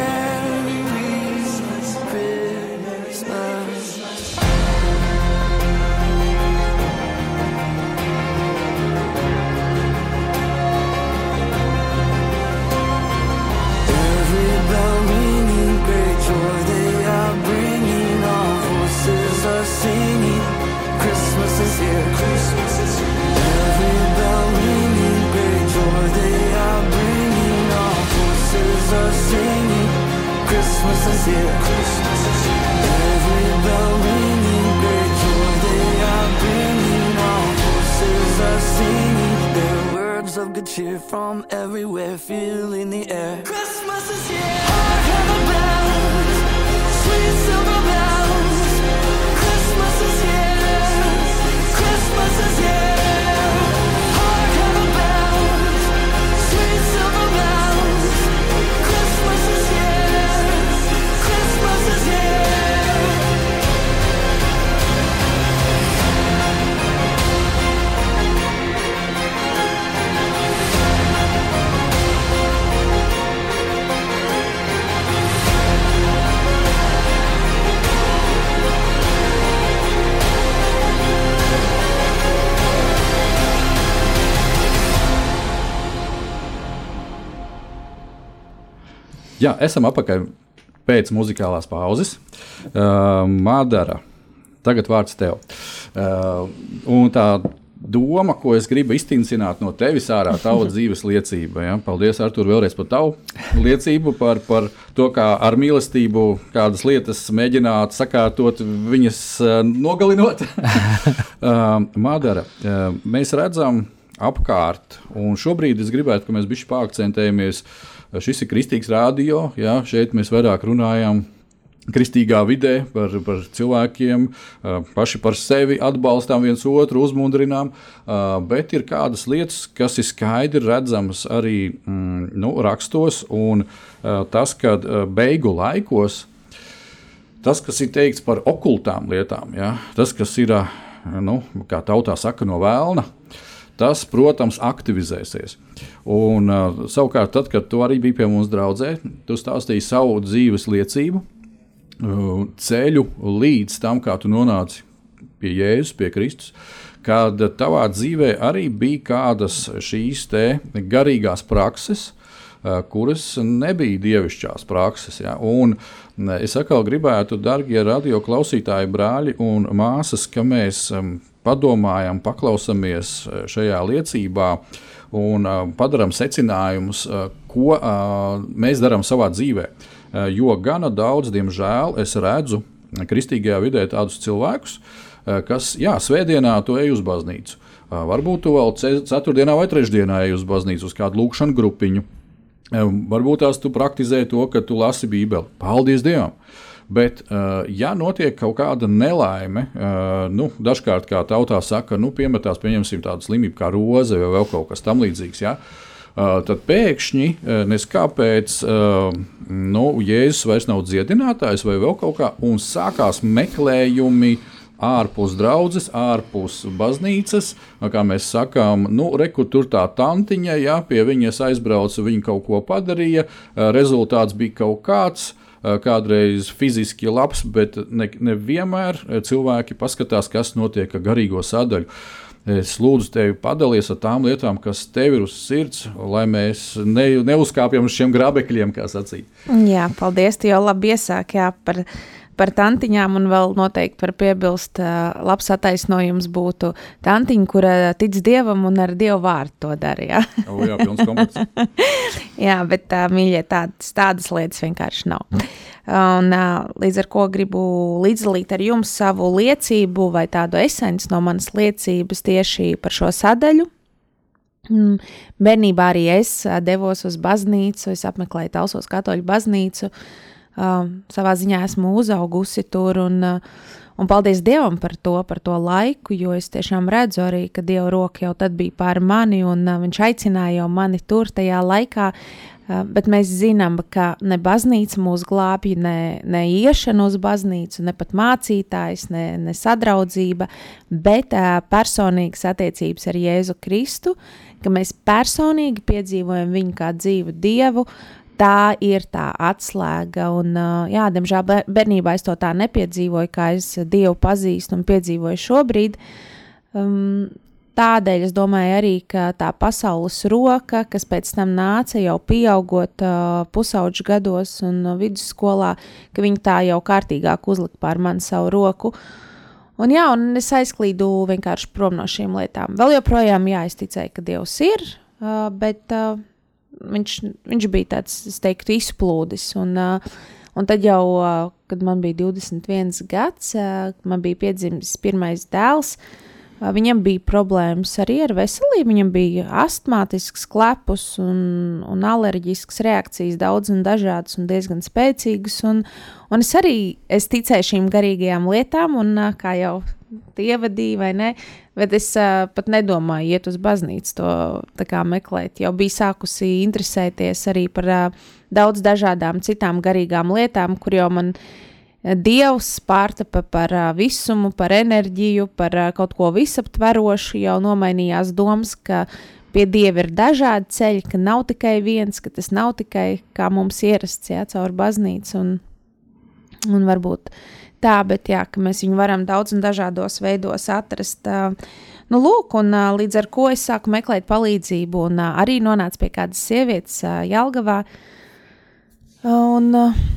Christmas is here. Every bell ringing, great joy they are bringing. All voices are singing their words of good cheer from everywhere, feeling the air. Christmas is here. The bells, sweet silver bells. Jā, esam apakaļ pēc muzikālās pauzes. Uh, Madara, tagad vārds tev. Uh, un tā doma, ko es gribu iztīcināt no tevis ārā, tava dzīves liecība. Ja? Paldies, Artur, vēlreiz par tavu liecību, par, par to, kā ar mīlestību kādas lietas mēģināt sakārtot, viņas uh, nogalinot. uh, Madara, uh, mēs redzam apkārt, un šobrīd es gribētu, ka mēs bišķi pārakcentējamies. Šis ir kristīgs radio, jā, šeit mēs vairāk runājam kristīgā vidē, par, par cilvēkiem, uh, paši par sevi atbalstām viens otru, uzmundrinām, uh, bet ir kādas lietas, kas ir skaidri redzamas arī mm, nu, rakstos, un uh, tas, ka beigu laikos tas, kas ir teikts par okultām lietām, ja, tas, kas ir, nu, kā tautā saka, no vēlna, tas, protams, aktivizēsies. Un, uh, savukārt, tad, kad tu arī biji pie mums draudzē, tu stāstīji savu dzīves liecību, uh, ceļu līdz tam, kā tu nonāci pie Jēzus, pie Kristus. Kad tavā dzīvē arī bija kādas šīs garīgās prakses, uh, kuras nebija dievišķās prakses. Ja? Un es atkal gribētu, darbie radio klausītāji, brāļi un māsas, ka mēs um, padomājam, paklausāmies šajā liecībā un uh, padarām secinājumus, uh, ko mēs darām savā dzīvē. Jo gana daudz, diemžēl, es redzu kristīgajā vidē tādus cilvēkus, kas, jā, svētdienā tu ej uz baznīcu. Varbūt tu vēl ceturtdienā vai trešdienā ej uz baznīcu, uz kādu lūkšanu grupiņu. Varbūt tās tu praktizē to, ka tu lasi Bībeli. Paldies Dievam! Bet, uh, ja notiek kaut kāda nelaime, uh, nu, dažkārt, kā tautā saka, nu, piemetās, pieņemsim tādu slimību kā roze vai vēl kaut kas tamlīdzīgs. Ja? Uh, tad pēkšņi, neskāpēc, nu, Jēzus vairs nav dziedinātājs vai vēl kaut kā, un sākās meklējumi ārpus draudzes, ārpus baznīcas. Kā mēs sakām, nu, rekur tur tā tantiņa, ja pie viņas aizbrauca, viņa kaut ko padarīja, rezultāts bija kaut kāds. Kādreiz fiziski labs, bet nevienmēr ne cilvēki paskatās, kas notiek ar garīgo sadaļu. Es lūdzu tevi padalīties ar tām lietām, kas tev ir uz sirds, lai mēs ne, neuzkāpjam uz šiem grābekļiem, kā sacīt. Jā, paldies. Tu jau labi iesāki par par tantiņām, un vēl noteikti var piebilst, uh, labs attaisnojums būtu tantiņa, kura tic dievam un ar dievu vārdu to dara. Jā, pilns komplekts. jā bet uh, mīļie, tādas, tādas lietas vienkārši nav. Un, uh, līdz ar to gribu līdzdalīt ar jums savu liecību vai tādu esenci no manas liecības tieši par šo sadaļu. Mm, bērnībā arī es devos uz baznīcu, es apmeklēju Talsos katoļu baznīcu, uh, uh, savā ziņā esmu uzaugusi tur. Un, uh, un paldies Dievam par to, par to laiku, jo es tiešām redzu arī, ka Dieva roka jau tad bija pār mani, un uh, Viņš aicināja mani tur tajā laikā. Uh, bet mēs zinām, ka ne baznīca mūs glābj, ne, ne iešana uz baznīcu, ne pat mācītājs, ne, ne sadraudzība, bet uh, personīgas attiecības ar Jēzu Kristu, ka mēs personīgi piedzīvojam viņu kā dzīvu Dievu, uh, tā ir tā atslēga. Un, jā, diemžēl bērnībā es to tā nepiedzīvoju, kā es Dievu pazīstu un piedzīvoju šobrīd. Um, tādēļ es domāju arī, ka tā pasaules roka, kas pēc tam nāca jau pieaugot uh, pusauģu gados un vidusskolā, ka viņi tā jau kārtīgāk uzlika pār mani savu roku. Un, jā, un es aizklīdu vienkārši prom no šīm lietām. Vēl joprojām, jā, es ticēju, ka Dievs ir, uh, bet uh, viņš, viņš bija tāds, es teiktu, izplūdis. Un, un tad jau, kad man bija 21 gads, man bija piedzimis pirmais dēls. Viņam bija problēmas arī ar veselību. Viņam bija astmātisks klepus un, un alerģisks reakcijas, daudz un dažādas un diezgan spēcīgas. Un, un es arī es ticēju šīm garīgajām lietām, un kā jau ievadīja, vai ne? Bet es uh, pat nedomāju, iet uz baznīcu to meklēt. Jau biju sākusi interesēties arī par uh, daudz dažādām citām garīgām lietām, kur jau man Dievs pārtapa par visumu, par enerģiju, par kaut ko visaptverošu, jau nomainījās domas, ka pie Dieva ir dažādi ceļi, ka nav tikai viens, ka tas nav tikai kā mums ierasts, jā, caur baznīcu un, un varbūt tā, bet jā, mēs viņu varam daudz un dažādos veidos atrast. Nu, lūk, un līdz ar to es sāku meklēt palīdzību un arī nonācu pie kādas sievietes Jelgavā, uh, Un,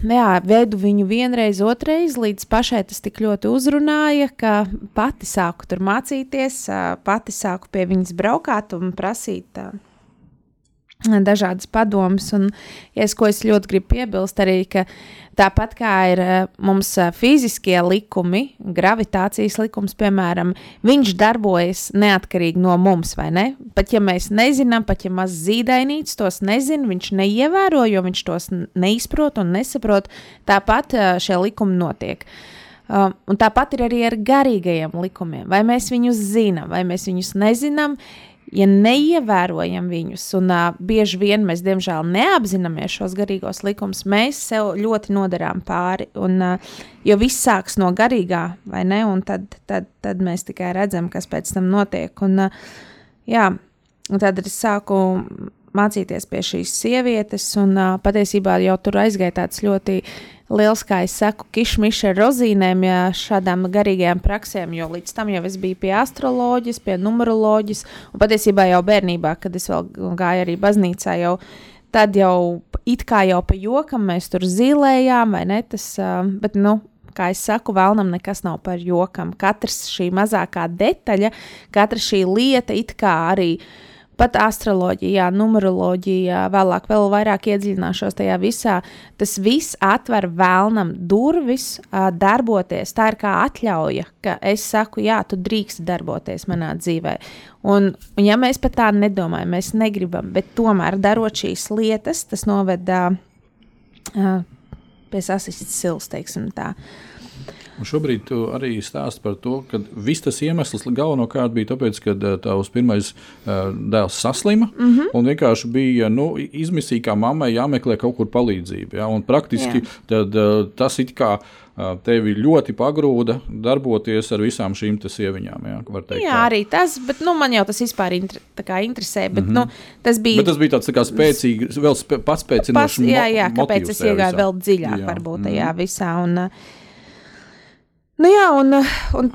jā, vedu viņu vienreiz, otrreiz, līdz pašai tas tik ļoti uzrunāja, ka pati sāku tur mācīties, pati sāku pie viņas braukāt un prasīt uh, dažādas padomas. Un, ja es, ko es ļoti gribu piebilst, arī, ka tāpat kā ir eh, mums eh, fiziskie likumi, gravitācijas likums, piemēram, viņš darbojas neatkarīgi no mums, vai ne? Pat ja mēs nezinām, pat ja maz zīdainīts tos nezina, viņš neievēro, jo viņš tos neizprot un nesaprot, tāpat eh, šie likumi notiek. Um, un tāpat ir arī ar garīgajiem likumiem. Vai mēs viņus zinām, vai mēs viņus nezinām, ja neievērojam viņus, un uh, bieži vien mēs, diemžēl, neapzināmies šos garīgos likumus, mēs sev ļoti nodarām pāri. Un, uh, jo viss sākas no garīgā, vai ne? Un tad, tad, tad mēs tikai redzam, kas pēc tam notiek. Un, uh, jā, un tad es sāku mācīties pie šīs sievietes, un uh, patiesībā jau tur aizgāja tāds ļoti liels, kā es saku, kišmiša ar rozīnēm, ja šādām garīgajām praksēm, jo līdz tam jau es biju pie astroloģijas, pie numeroloģijas, un patiesībā jau bērnībā, kad es vēl gāju arī baznīcā, jau tad jau it kā jau pa jokam mēs tur zīlējām, vai ne, tas, bet, nu, kā es saku, vēlnam nekas nav par jokam. Katrs šī mazākā detaļa, katra šī lieta it kā arī uh, pat astroloģijā, numeroloģijā, vēlāk vēl vairāk iedziļināšos tajā visā. Tas viss atver vēlnam durvis, darboties. Tā ir kā atļauja, ka es saku, jā, tu drīkst darboties manā dzīvē. Un, un ja mēs pat tā nedomājam, mēs negribam, bet tomēr darot šīs lietas, tas noved uh, pie sasistas sils, teiksim tā. Uh, Un šobrīd tu arī stāst par to, ka viss tas iemesls galvenokārt bija tāpēc, ka eh, tavs pirmais uh, dēls saslima mm -hmm. un vienkārši bija nu, izmisīgi, kā mammai jāmeklē kaut kur palīdzība. Ja? Un praktiski tad, uh, tas it kā tevi ļoti pagrūda darboties ar visām šīm sieviņām. Jā, teikt, jā arī tas, bet nu, man jau tas vispār inter, interesē. Bet, mm -hmm. nu, tas, bija, bet tas bija tāds tā spēcīgs, vēl spē, pats spēcinošs. Jā, jā, kāpēc es iegāju vēl dziļāk jā. varbūt tajā mm -hmm. visā. Un, uh, Nu jā, un, un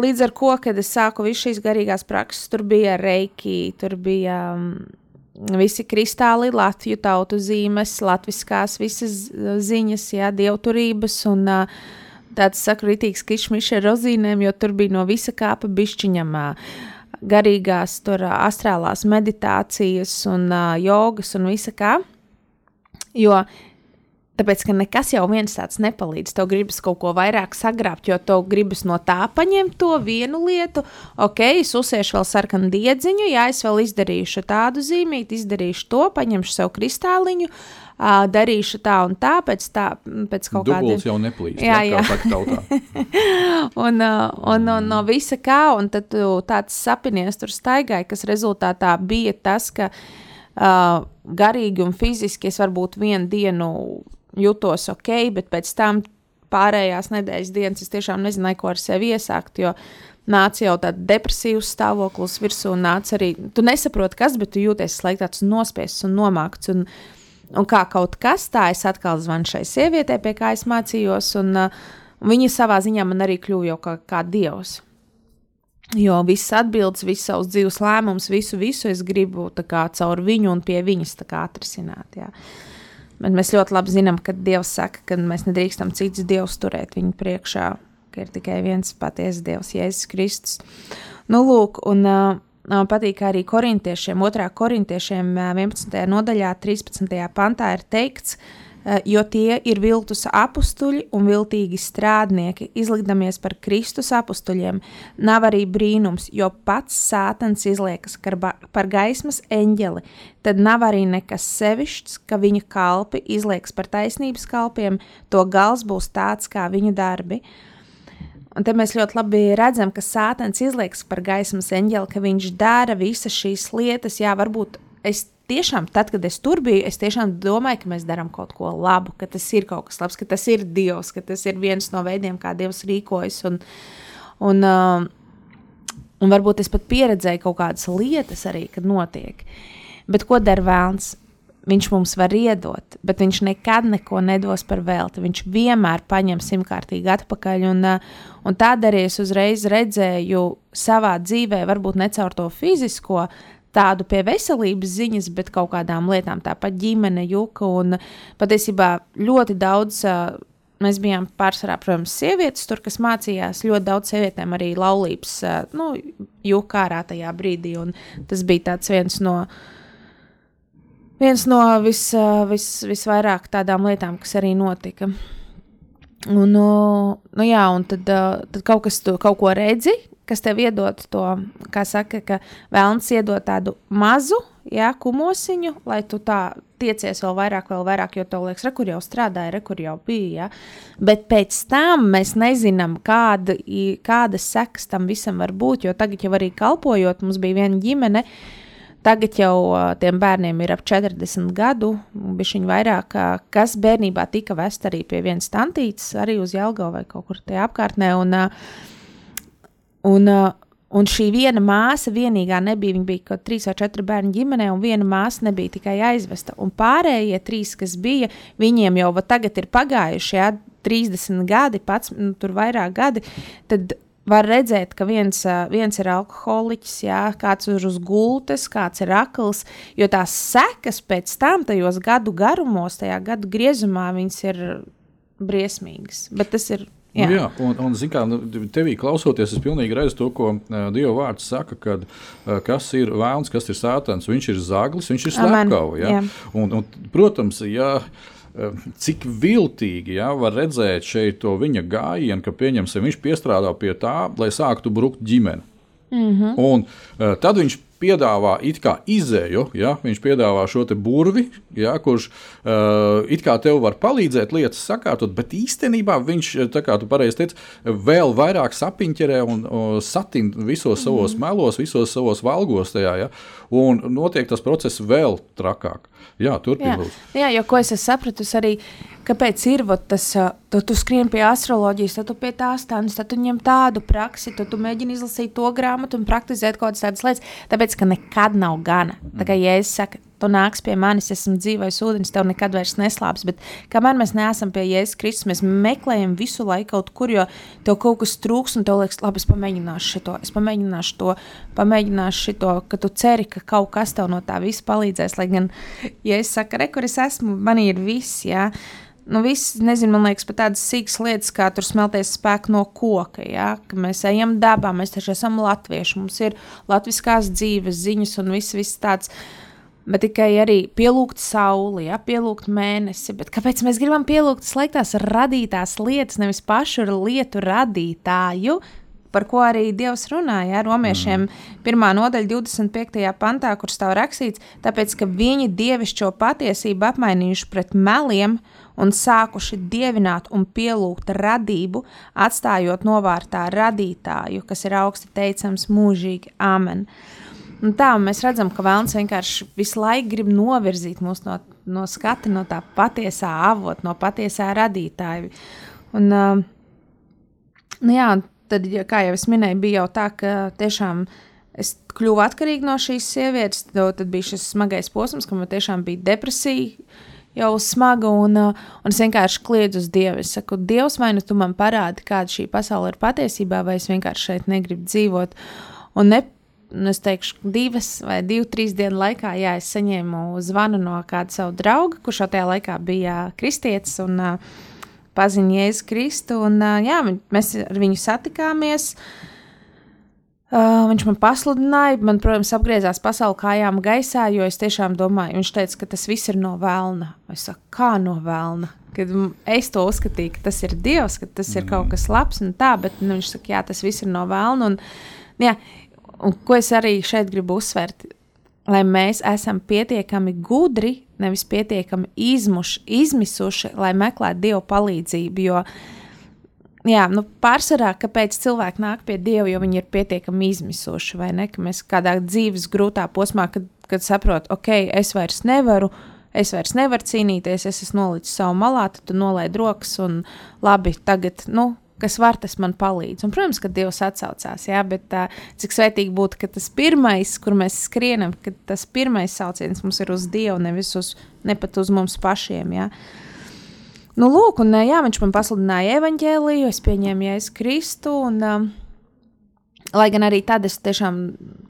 līdz ar to, kad es sāku visu šīs garīgās prakses, tur bija reiki, tur bija um, visi kristāli, Latviju tautu zīmes, latviskās visas ziņas, jā, dievturības un tāds sakritīgs kišmišs ar rozīnēm, jo tur bija no visa kāpa bišķiņam. Garīgās, tur astrālās meditācijas un uh, jogas un visa kā. Jo Tāpēc, ka nekas jau viens tāds nepalīdz. Tev gribas kaut ko vairāk sagrābt, jo tev gribas no tā paņemt to vienu lietu. Ok, es uzsiešu vēl sarkanu diedziņu, jā, es vēl izdarīšu tādu zīmīti, izdarīšu to, paņemšu sev kristāliņu. Uh, darīšu tā un tā, pēc, tā, pēc kaut kādiem tādiem. jau neplīst. Jā, jā. un, uh, un, un no visa kā, un tad tu tāds sapinies tur staigāji, kas rezultātā bija tas, ka uh, garīgi un fiziski es varbūt vienu dienu jutos ok, bet pēc tam pārējās nedēļas dienas es tiešām nezināju, ko ar sevi iesākt. Jo nāca jau tāds depresīvs stāvoklis virsū, un nāca arī, tu nesaproti, kas, bet tu jūties slēgts, nospiests un nomākts. Un, un kā kaut kas tā, es atkal zvanu šai sievietei, pie kā es mācījos, un, un viņa savā ziņā man arī kļuva jau kā, kā dievs. Jo viss atbildes, visus savus dzīves lēmumus, visu, visu es gribu kā, caur viņu un pie viņas atrisināt. Jā. Bet mēs ļoti labi zinām, ka Dievs saka, ka mēs nedrīkstam citus dievus turēt viņu priekšā, ka ir tikai viens patiesa Dievs, Jēzus Kristus. Nu, lūk, un uh, patīk arī korintiešiem, 2. korintiešiem 11. nodaļā, 13. pantā ir teikts, eh, jo tie ir viltus apstuļi un viltīgi strādnieki, izlikdamies par Kristus apstuļiem. Nav arī brīnums, jo pats sātans izliekas par gaismas eņģeli. Tad nav arī nekas sevišķs, ka viņa kalpi izliekas par taisnības kalpiem, to gals būs tāds kā viņa darbi. Un te mēs ļoti labi redzam, ka sāpens izliekas par gaismas eņģeli, ka viņš dara visas šīs lietas. Jā, varbūt es tiešām, tad, kad es tur biju, es tiešām domāju, ka mēs darām kaut ko labu, ka tas ir kaut kas labs, ka tas ir Dievs, ka tas ir viens no veidiem, kā Dievs rīkojas. Un, un, uh, un varbūt es pat pieredzēju kaut kādas lietas arī, kad notiek. Bet ko dara vēlns? Viņš mums var iedot, bet viņš nekad neko nedos par velti. Viņš vienmēr paņem simtkārtīgi atpakaļ. Un, uh, un tādēļ arī es uzreiz redzēju savā dzīvē, varbūt ne caur to fizisko, tādu pie veselības ziņas, bet kaut kādām lietām, tāpat ģimene, juka un patiesībā ļoti daudz. Mēs bijām pārsvarā, protams, sievietes, tur, kas mācījās. Ļoti daudz sievietēm arī laulības, nu, jūka ārā tajā brīdī. Tas bija viens no, viens no vis, vis, visvairāk tādām lietām, kas arī notika. Un, nu jā, un tad, tad kaut kas tu kaut ko redzi, kas tev iedod to, kā saka, ka vēlams iedod tādu mazu, jā, kumosiņu, lai tu tā tiecies vēl vairāk, vēl vairāk, jo tev liekas, kur jau strādāja, re, kur jau bija. Ja? Bet pēc tam mēs nezinām, kāda, kādas sekas tam visam var būt, jo tagad jau arī kalpojot, mums bija viena ģimene. Tagad jau tiem bērniem ir ap 40 gadu, bija viņa vairāk, kas bērnībā tika vest arī pie vienas tantītes, arī uz Jelgavu vai kaut kur tajā apkārtnē. Un, uh, Un, uh, un šī viena māsa vienīgā nebija. Viņa bija kaut trīs vai četri bērni ģimenē, un viena māsa nebija tikai aizvesta. Un pārējie trīs, kas bija, viņiem jau tagad ir pagājuši jā, 30 gadi, pats nu, tur vairāk gadi. Tad var redzēt, ka viens, uh, viens ir alkoholiķis, jā, kāds ir uz gultas, kāds ir akls. Jo tās sekas pēc tam, tajos gadu garumos, tajā gadu griezumā, viņas ir briesmīgas. Bet tas ir Jā, nu, jā un, un kā, nu, tevī klausoties, es pilnīgi redzu to, ko uh, Dieva vārds saka, kad, uh, kas ir vēlns, kas ir sātans. Viņš ir zaglis, viņš ir slepkava. Ja? Un, un, protams, ja, cik viltīgi ja, var redzēt šeit to viņa gājienu, ka viņš piestrādā pie tā, lai sāktu brukt ģimeni. Mm -hmm. Un uh, tad viņš piedāvā it kā izēju, ja, viņš piedāvā šo burvi, ja, kurš uh, it kā tev var palīdzēt lietas sakārtot, bet īstenībā viņš, kā tu pareizi teici, vēl vairāk sapiņķerē un uh, satin visos savos mm. melos, visos savos valgos tajā, ja, un notiek tas process vēl trakāk. Jā, turpiniet. Jā, jā, jo ko es esmu sapratusi arī, kāpēc ir tas, tu, tu skrien pie astroloģijas, tad tu pie tās tādas, tad tu ņem tādu praksi, tad tu mēģini izlasīt to grāmatu un praktizēt kaut kādas tādas lietas. Tāpēc ka nekad nav gana. Tā kā Jēzus saka, tu nāc pie manis, esmu dzīvais ūdens, tev nekad vairs neslāps. Bet kamēr mēs neesam pie Jēzus Kristus, mēs meklējam visu laiku kaut kur, jo tev kaut kas trūks, un tev liekas, labi, es pamēģināšu šo, es pamēģināšu to, pamēģināšu šo, ka tu ceri, ka kaut kas tev no tā viss palīdzēs. Lai gan, ja es saku, re, kur es esmu, man ir viss. Jā. Nu, viss, nezinu, man liekas, pat tādas sīkas lietas, kā tur smelties spēku no koka. Ja? Ka mēs ejam dabā, mēs taču esam latvieši, mums ir latviskās dzīves ziņas un viss, viss tāds. Bet tikai arī pielūgt sauli, ja, pielūgt mēnesi. Bet kāpēc mēs gribam pielūgt slēgtās radītās lietas, nevis pašu lietu radītāju, par ko arī Dievs runāja ar romiešiem mm. 1. nodaļa 25. pantā, kur stāv rakstīts, tāpēc, ka viņi dievišķo patiesību apmainījuši pret meliem, uh, un sākuši dievināt un pielūgt radību, atstājot novārtā radītāju, kas ir augsti teicams mūžīgi Āmen. Un tā mēs redzam, ka Vēlns vienkārši visu laiku grib novirzīt mūs no, no skata, no tā patiesā avota, no patiesā radītāja. Un, uh, nu jā, tad, ja, kā jau es minēju, bija jau tā, ka tiešām es kļuvu atkarīga no šīs sievietes. Tad, bija šis smagais posms, ka man tiešām bija depresija jau smaga, un, uh, un es vienkārši kliedzu uz Dievu. Es saku, Dievs, vai nu tu man parādi, kāda šī pasaule ir patiesībā, vai es vienkārši šeit negribu dzīvot. Un ne, es teikšu, divas vai divu, trīs dienu laikā, jā, es saņēmu zvanu no kāda savu drauga, kurš tajā laikā bija kristietis un uh, paziņoja Jēzu Kristu. Un, uh, jā, mēs ar viņu satikāmies. Uh, viņš man pasludināja, man, protams, apgriezās pasauli kājām gaisā, jo es tiešām domāju, viņš teica, ka tas viss ir no vēlna. Es saku, kā no vēlna? Kad es to uzskatīju, ka tas ir Dievs, ka tas ir kaut kas labs un tā, bet nu, viņš saka, jā, tas viss ir no vēlna. Un, jā, un ko es arī šeit gribu uzsvērt, lai mēs esam pietiekami gudri, nevis pietiekami izmuši, izmisuši, lai meklētu Dieva palīdzību. Jo, uh, jā, nu, pārsvarā, kāpēc cilvēki nāk pie Dieva, jo viņi ir pietiekami izmisuši, vai ne? Ka mēs kādā dzīves grūtā posmā, kad, kad saprotam, ok, es vairs nevaru. Es vairs nevaru cīnīties, es esmu nolicis savu malā, tad tu nolaid rokas un labi, tagad, nu, kas var, tas man palīdz. Un, protams, ka Dievs atsaucās, jā, bet tā, cik svētīgi būtu, ka tas pirmais, kur mēs skrienam, ka tas pirmais sauciens mums ir uz Dievu, nevis uz, ne pat uz mums pašiem. Jā. Nu, lūk, un jā, viņš man pasludināja evaņģēliju, es pieņēmu Jēzu Kristu. Un, um, lai gan arī tad es tiešām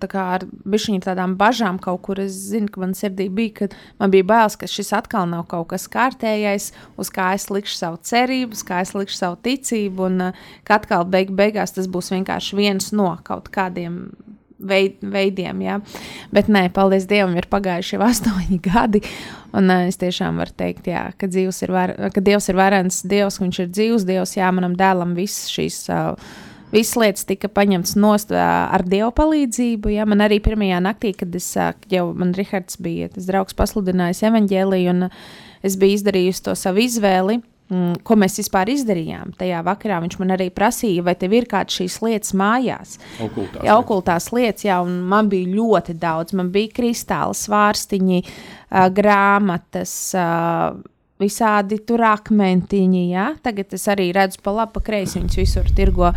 tā kā ar bišķiņu tādām bažām kaut kur, es zinu, ka man sirdī bija, ka man bija bailes, ka šis atkal nav kaut kas kārtējais, uz kā es likšu savu cerību, uz kā es likšu savu ticību, un uh, ka atkal beig beigās tas būs vienkārši viens no kaut kādiem veid, veidiem. Ja? Bet nē, paldies Dievam, ir pagājuši jau astoņi gadi. Un uh, es tiešām varu teikt, jā, ka, ir var, ka Dievs ir varens, Dievs, viņš ir dzīvs, Dievs, jā, manam dēlam viss šīs. Uh, Visas lietas tika paņemtas nost ar dievu palīdzību. Ja? Man arī pirmajā naktī, kad es jau man Rihards bija, tas draugs pasludinājis evaņģēliju, un es biju izdarījusi to savu izvēli. Mm, ko mēs vispār izdarījām. Tajā vakarā viņš man arī prasīja, vai tev ir kādas šīs lietas mājās. Okultās, jā, okultās lietas, jā, un man bija ļoti daudz. Man bija kristāli, svārstiņi, grāmatas. Visādi tur akmentiņi, ja? tagad es arī redzu pa labi, pa kreisi viņus visur tirgo.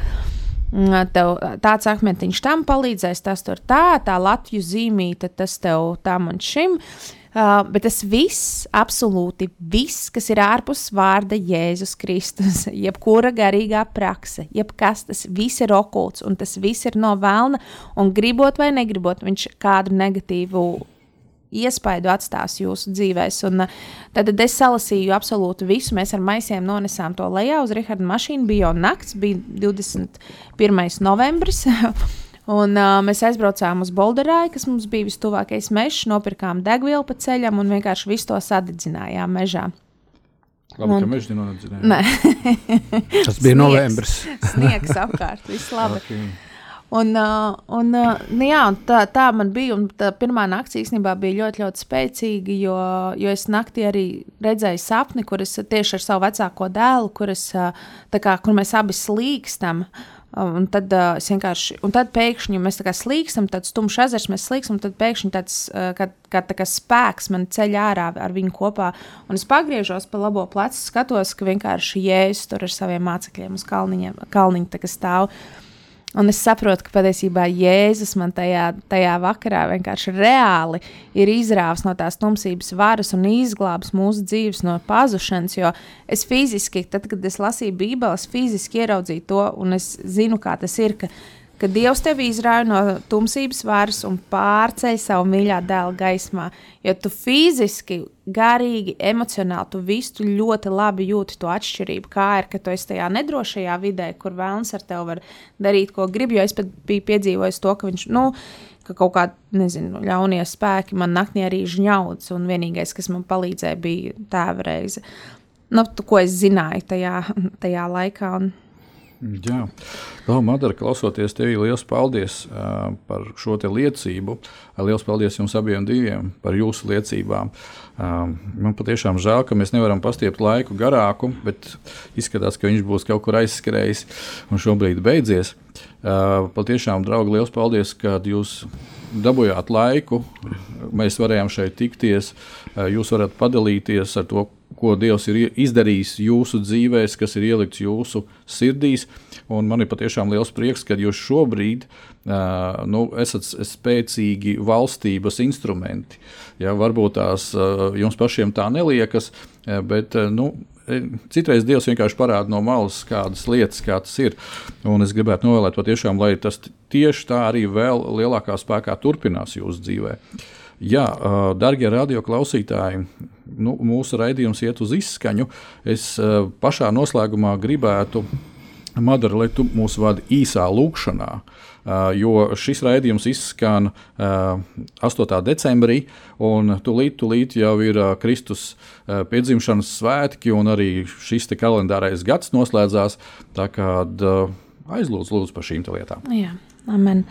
Tev tāds akmentiņš tam palīdzēs, tas tur tā, tā Latvijas zīmīte, tas tev tam un šim. Uh, Uh, bet tas viss, absolūti viss, kas ir ārpus vārda Jēzus Kristus, jebkura garīgā prakse, jebkas, tas viss ir okults un tas viss ir no vēlna. Un gribot vai negribot, viņš kādu negatīvu iespaidu atstās jūsu dzīvēs. Un, uh, tad, es salasīju absolūti visu. Mēs ar maisiem nonesām to lejā uz Raharda mašīnu. Bija jau nakts, bija 21. novembris. Un, uh, mēs aizbraucām uz Bolderāju, kas mums bija vistuvākais mežs, nopirkām degvielu pa ceļam un vienkārši visu to sadedzinājām mežā. Labi, un, ka meža nenodedzinājām. Nē, tas bija novembris. Sniegs apkārt, viss labi. okay. Un, uh, un, uh, nu jā, un tā, tā man bija. Tā pirmā naktis īstenībā bija ļoti, ļoti spēcīga, jo, jo es naktī arī redzēju sapni, kur es tieši ar savu vecāko dēlu, kur, es, uh, kā, kur mēs abi slīkstam. Uh, Un tad, uh, vienkārši, un tad pēkšņi mēs slīkstam, tāds tumšs ezers, mēs slīkstam, tad pēkšņi tāds uh, kā, kā, tā kā spēks man ceļ ārā ar viņu kopā. Un es pagriežos pa labo plecu, skatos, ka vienkārši jēzus tur ar saviem mācekļiem uz kalniņa, kalniņa stāv. Un es saprotu, ka patiesībā Jēzus man tajā, tajā vakarā vienkārši reāli ir izrāvis no tās tumsības varas un izglābis mūsu dzīves no pazušanas. Jo es fiziski, tad, kad es lasīju Bībeles, fiziski ieraudzīju to, un es zinu, kā tas ir. Ka, ka Dievs tevi izrauj no tumsības varas un pārceļ savu mīļā dēla gaismā. Jo tu fiziski, garīgi, emocionāli, tu visu ļoti labi jūti to atšķirību. Kā ir, ka tu esi tajā nedrošajā vidē, kur vēlams ar tevi var darīt, ko grib. Jo es pat biju piedzīvojis to, ka viņš, nu, ka kaut kādi, ļaunie spēki man naktī arī žņauds, un vienīgais, kas man palīdzēja, bija tēva reize. Nu, ko es zināju tajā, tajā laikā. Un, Jā, Labi, Madara, klausoties tevi, liels paldies uh, par šo liecību. Liels paldies jums abiem diviem par jūsu liecībām. Uh, man patiešām žēl, ka mēs nevaram pastiept laiku garāku, bet izskatās, ka viņš būs kaut kur aizskrējis un šobrīd beidzies. Uh, patiešām, draugi, liels paldies, ka jūs dabūjāt laiku. Mēs varējām šeit tikties. Jūs varat padalīties ar to, ko Dievs ir izdarījis jūsu dzīvēs, kas ir ielikts jūsu sirdīs. Un man ir patiešām liels prieks, ka jūs šobrīd uh, nu, esat spēcīgi valstības instrumenti. Ja, varbūt tās uh, jums pašiem tā neliekas, bet uh, nu, citreiz Dievs vienkārši parāda no malas kādas lietas, kā tas ir. Un es gribētu novēlēt, patiešām, lai tas tieši tā arī vēl lielākā spēkā turpinās jūsu dzīvēm. Jā, darbie radioklausītāji, nu, mūsu raidījums iet uz izskaņu. Es pašā noslēgumā gribētu, Madara, lai tu mūs vadi īsā lūkšanā. Jo šis raidījums izskan 8. decembrī, un tūlīt, tūlīt jau ir Kristus piedzimšanas svētki, un arī šis kalendārais gads noslēdzās. Tā kā aizlūdz lūdzu par šīm lietām. Jā, amen.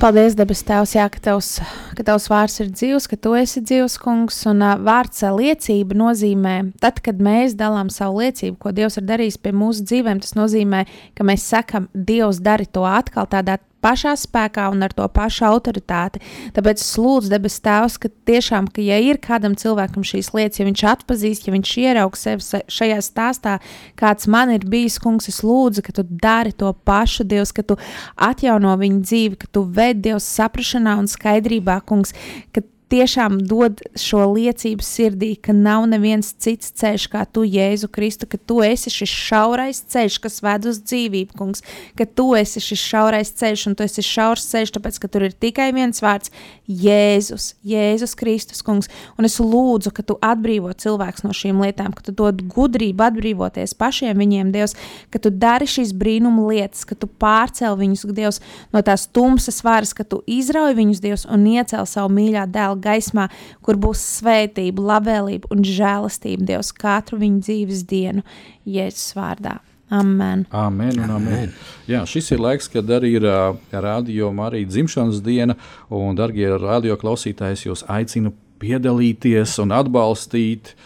Paldies, debes Tēvs, jā, ka, tavs, ka Tavs vārds ir dzīvs, ka Tu esi dzīvs, kungs. Un uh, vārds liecība nozīmē, tad, kad mēs dalām savu liecību, ko Dievs ir darījis pie mūsu dzīvēm, tas nozīmē, ka mēs sakam, Dievs dari to atkal tādā pašā spēkā un ar to pašu autoritāti. Tāpēc es lūdzu, debes Tēvs, ka tiešām, ka ja ir kādam cilvēkam šīs lietas, ja viņš atpazīst, ja viņš ieraugs sevi šajā stāstā, kāds man ir bijis, kungs, es lūdzu, ka tu dari to pašu, Dievs, ka tu atjauno viņu dzīvi, ka tu ved Dievs saprašanā un skaidrībā, kungs, ka tiešām dod šo liecību sirdī, ka nav neviens cits ceļš kā tu, Jēzu Kristu, ka tu esi šis šaurais ceļš, kas ved uz dzīvību, kungs, ka tu esi šis šaurais ceļš, un tu esi šaurs ceļš, tāpēc, ka tur ir tikai viens vārds - Jēzus, Jēzus Kristus, kungs, un es lūdzu, ka tu atbrīvo cilvēks no šīm lietām, ka tu dod gudrību atbrīvoties pašiem viņiem, Dievs, ka tu dari šīs brīnuma lietas, ka tu pārcel viņus, Dievs, no tās tumsas varas, ka tu izrauj viņus, Dievs, un iecel savu mīļā dēlu gaismā, kur būs svētība, labvēlība un žēlastība Dievs katru viņu dzīves dienu Jēzus vārdā. Amen. Amen, un amen. Jā, šis ir laiks, kad arī ir uh, radio arī dzimšanas diena, un, darbie radio klausītāji, jūs aicinu piedalīties un atbalstīt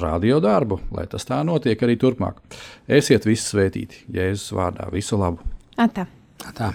radio darbu, lai tas tā notiek arī turpmāk. Esiet visi svētīti, Jēzus vārdā, visu labu! Atā. Atā.